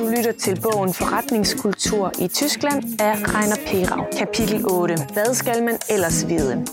Du lytter til bogen Forretningskultur i Tyskland af Rainer Perau. Kapitel 8. Hvad skal man ellers vide?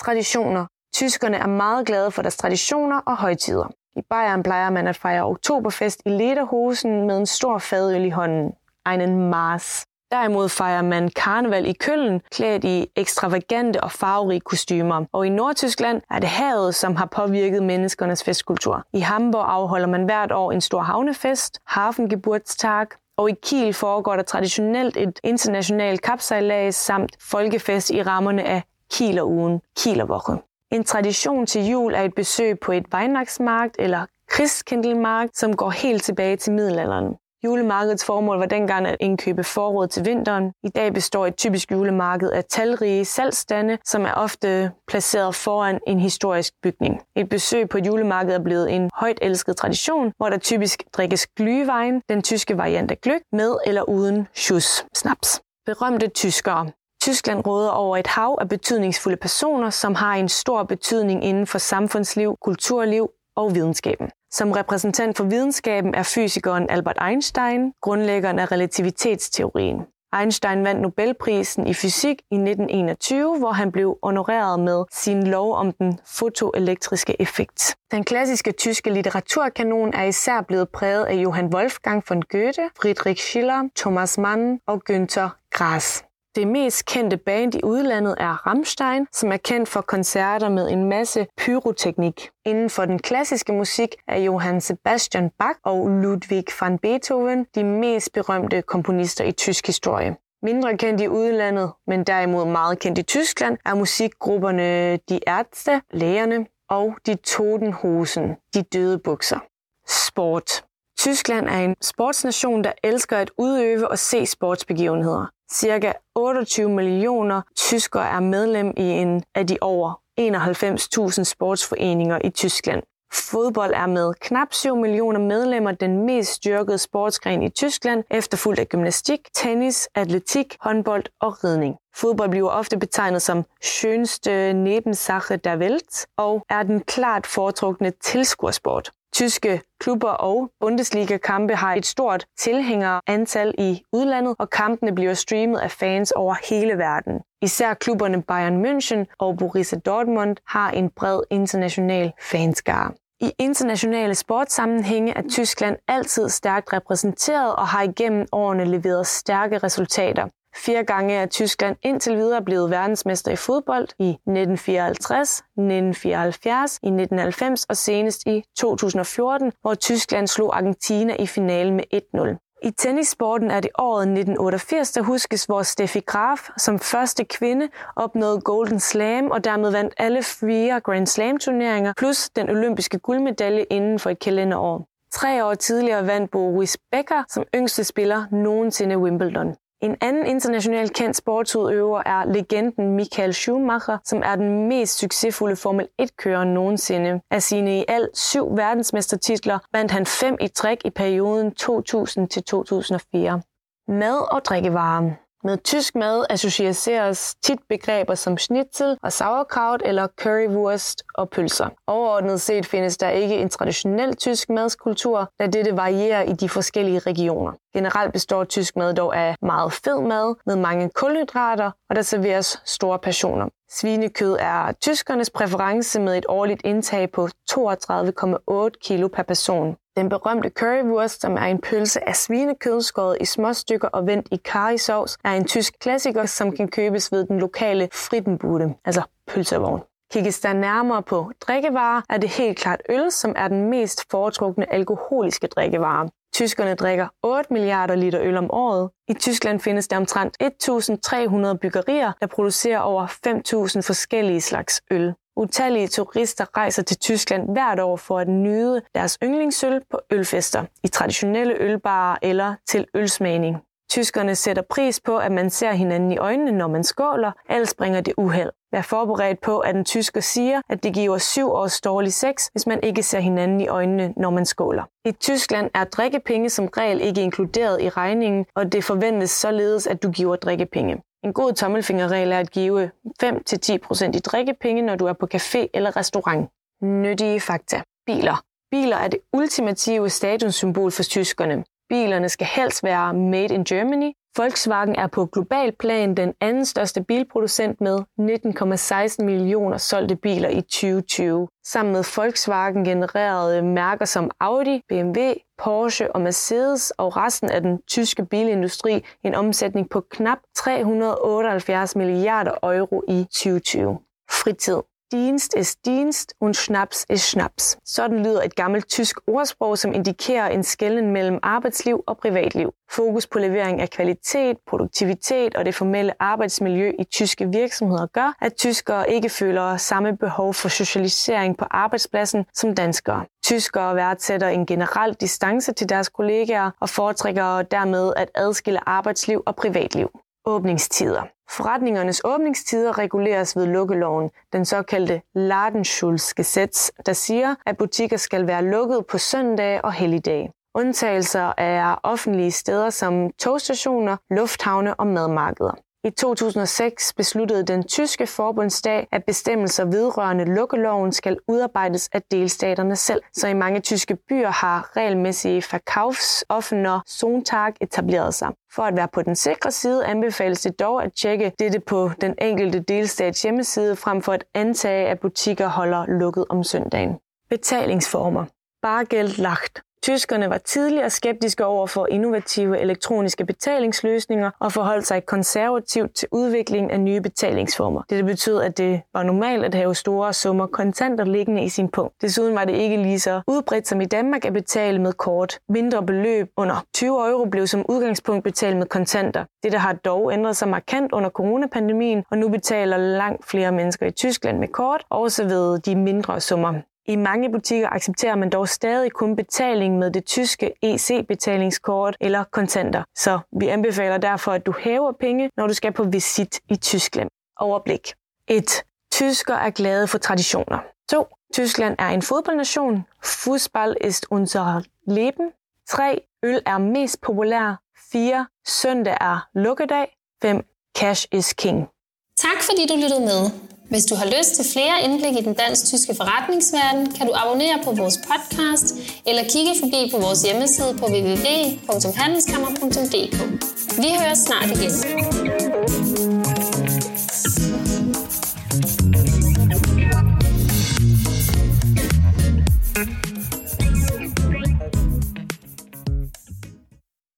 Traditioner. Tyskerne er meget glade for deres traditioner og højtider. I Bayern plejer man at fejre oktoberfest i lederhosen med en stor fadøl i hånden. Einen Mars. Derimod fejrer man karneval i Køln, klædt i ekstravagante og farverige kostymer. Og i Nordtyskland er det havet, som har påvirket menneskernes festkultur. I Hamburg afholder man hvert år en stor havnefest, Hafengeburtstag, og i Kiel foregår der traditionelt et internationalt kapsejlads samt folkefest i rammerne af Kieler-ugen, Kielerwoche. En tradition til jul er et besøg på et Weihnachtsmarkt eller Christkindlmarkt, som går helt tilbage til middelalderen. Julemarkedets formål var dengang at indkøbe forråd til vinteren. I dag består et typisk julemarked af talrige salgstande, som er ofte placeret foran en historisk bygning. Et besøg på et julemarked er blevet en højt elsket tradition, hvor der typisk drikkes glyvejen, den tyske variant af gløk, med eller uden schuss, snaps. Berømte tyskere. Tyskland råder over et hav af betydningsfulde personer, som har en stor betydning inden for samfundsliv, kulturliv og videnskaben. Som repræsentant for videnskaben er fysikeren Albert Einstein grundlæggeren af relativitetsteorien. Einstein vandt Nobelprisen i fysik i 1921, hvor han blev honoreret med sin lov om den fotoelektriske effekt. Den klassiske tyske litteraturkanon er især blevet præget af Johann Wolfgang von Goethe, Friedrich Schiller, Thomas Mann og Günther Grass. Det mest kendte band i udlandet er Rammstein, som er kendt for koncerter med en masse pyroteknik. Inden for den klassiske musik er Johann Sebastian Bach og Ludwig van Beethoven de mest berømte komponister i tysk historie. Mindre kendt i udlandet, men derimod meget kendt i Tyskland, er musikgrupperne De Ärzte, Lægerne og De Totenhosen, De Døde Bukser. Sport. Tyskland er en sportsnation, der elsker at udøve og se sportsbegivenheder. Cirka 28 millioner tyskere er medlem i en af de over 91.000 sportsforeninger i Tyskland. Fodbold er med knap 7 millioner medlemmer den mest styrkede sportsgren i Tyskland, efterfulgt af gymnastik, tennis, atletik, håndbold og ridning. Fodbold bliver ofte betegnet som skønste Nebensache der Welt og er den klart foretrukne tilskuersport. Tyske klubber og Bundesliga-kampe har et stort tilhængerantal i udlandet, og kampene bliver streamet af fans over hele verden. Især klubberne Bayern München og Borussia Dortmund har en bred international fanskare. I internationale sportssammenhænge er Tyskland altid stærkt repræsenteret og har igennem årene leveret stærke resultater. Fire gange er Tyskland indtil videre blevet verdensmester i fodbold i 1954, 1974, i 1990 og senest i 2014, hvor Tyskland slog Argentina i finalen med 1-0. I tennissporten er det året 1988, der huskes, hvor Steffi Graf som første kvinde opnåede Golden Slam og dermed vandt alle fire Grand Slam turneringer, plus den olympiske guldmedalje inden for et kalenderår. Tre år tidligere vandt Boris Becker som yngste spiller nogensinde Wimbledon. En anden internationalt kendt sportsudøver er legenden Michael Schumacher, som er den mest succesfulde Formel 1-kører nogensinde. Af sine i alt syv verdensmestertitler vandt han fem i træk i perioden 2000 til 2004. Mad og drikkevarer. Med tysk mad associeres tit begreber som schnitzel og sauerkraut eller currywurst og pølser. Overordnet set findes der ikke en traditionel tysk madskultur, da dette varierer i de forskellige regioner. Generelt består tysk mad dog af meget fed mad med mange kulhydrater, og der serveres store passioner. Svinekød er tyskernes præference med et årligt indtag på 32,8 kg per person. Den berømte currywurst, som er en pølse af svinekød skåret i små stykker og vendt i currysauce, er en tysk klassiker, som kan købes ved den lokale Frittenbude, altså pølsevogn. Kigges der nærmere på drikkevarer, er det helt klart øl, som er den mest foretrukne alkoholiske drikkevare. Tyskerne drikker 8 milliarder liter øl om året. I Tyskland findes der omtrent 1.300 byggerier, der producerer over 5.000 forskellige slags øl. Utallige turister rejser til Tyskland hvert år for at nyde deres yndlingsøl på ølfester, i traditionelle ølbarer eller til ølsmagning. Tyskerne sætter pris på, at man ser hinanden i øjnene, når man skåler, ellers bringer det uheld. Vær forberedt på, at en tysker siger, at det giver syv års dårlig sex, hvis man ikke ser hinanden i øjnene, når man skåler. I Tyskland er drikkepenge som regel ikke inkluderet i regningen, og det forventes således, at du giver drikkepenge. En god tommelfingerregel er at give 5-10% i drikkepenge, når du er på café eller restaurant. Nyttige fakta. Biler. Biler er det ultimative statussymbol for tyskerne. Bilerne skal helst være made in Germany. Volkswagen er på global plan den anden største bilproducent med 19,16 millioner solgte biler i 2020. Sammen med Volkswagen genererede mærker som Audi, BMW, Porsche og Mercedes og resten af den tyske bilindustri en omsætning på knap 378 milliarder euro i 2020. Fritid. Dienst ist Dienst und Schnaps ist Schnaps. Sådan lyder et gammelt tysk ordsprog, som indikerer en skelnen mellem arbejdsliv og privatliv. Fokus på levering af kvalitet, produktivitet og det formelle arbejdsmiljø i tyske virksomheder gør, at tyskere ikke føler samme behov for socialisering på arbejdspladsen som danskere. Tyskere værdsætter en generel distance til deres kollegaer og foretrækker dermed at adskille arbejdsliv og privatliv. Åbningstider. Forretningernes åbningstider reguleres ved lukkeloven, den såkaldte Ladenschutzgesetz, der siger, at butikker skal være lukket på søndage og helligdage. Undtagelser er offentlige steder som togstationer, lufthavne og madmarkeder. I 2006 besluttede den tyske forbundsdag, at bestemmelser vedrørende lukkeloven skal udarbejdes af delstaterne selv. Så i mange tyske byer har regelmæssige Verkaufsoffener Sonntag etableret sig. For at være på den sikre side anbefales det dog at tjekke dette på den enkelte delstats hjemmeside, frem for at antage, at butikker holder lukket om søndagen. Betalingsformer. Bargeld lacht. Tyskerne var tidligere skeptiske over for innovative elektroniske betalingsløsninger og forholdt sig konservativt til udviklingen af nye betalingsformer. Det betød, at det var normalt at have store summer kontanter liggende i sin punkt. Desuden var det ikke lige så udbredt som i Danmark at betale med kort. Mindre beløb under 20 euro blev som udgangspunkt betalt med kontanter. Dette har dog ændret sig markant under coronapandemien, og nu betaler langt flere mennesker i Tyskland med kort, også ved de mindre summer. I mange butikker accepterer man dog stadig kun betaling med det tyske EC-betalingskort eller kontanter, så vi anbefaler derfor, at du hæver penge, når du skal på visit i Tyskland. Overblik. 1. Tysker er glade for traditioner. 2. Tyskland er en fodboldnation. Fußball ist unser Leben. 3. Øl er mest populær. 4. Søndag er lukkedag. 5. Cash is king. Tak fordi du lyttede med. Hvis du har lyst til flere indblik i den dansk-tyske forretningsverden, kan du abonnere på vores podcast eller kigge forbi på vores hjemmeside på www.handelskammer.dk. Vi høres snart igen.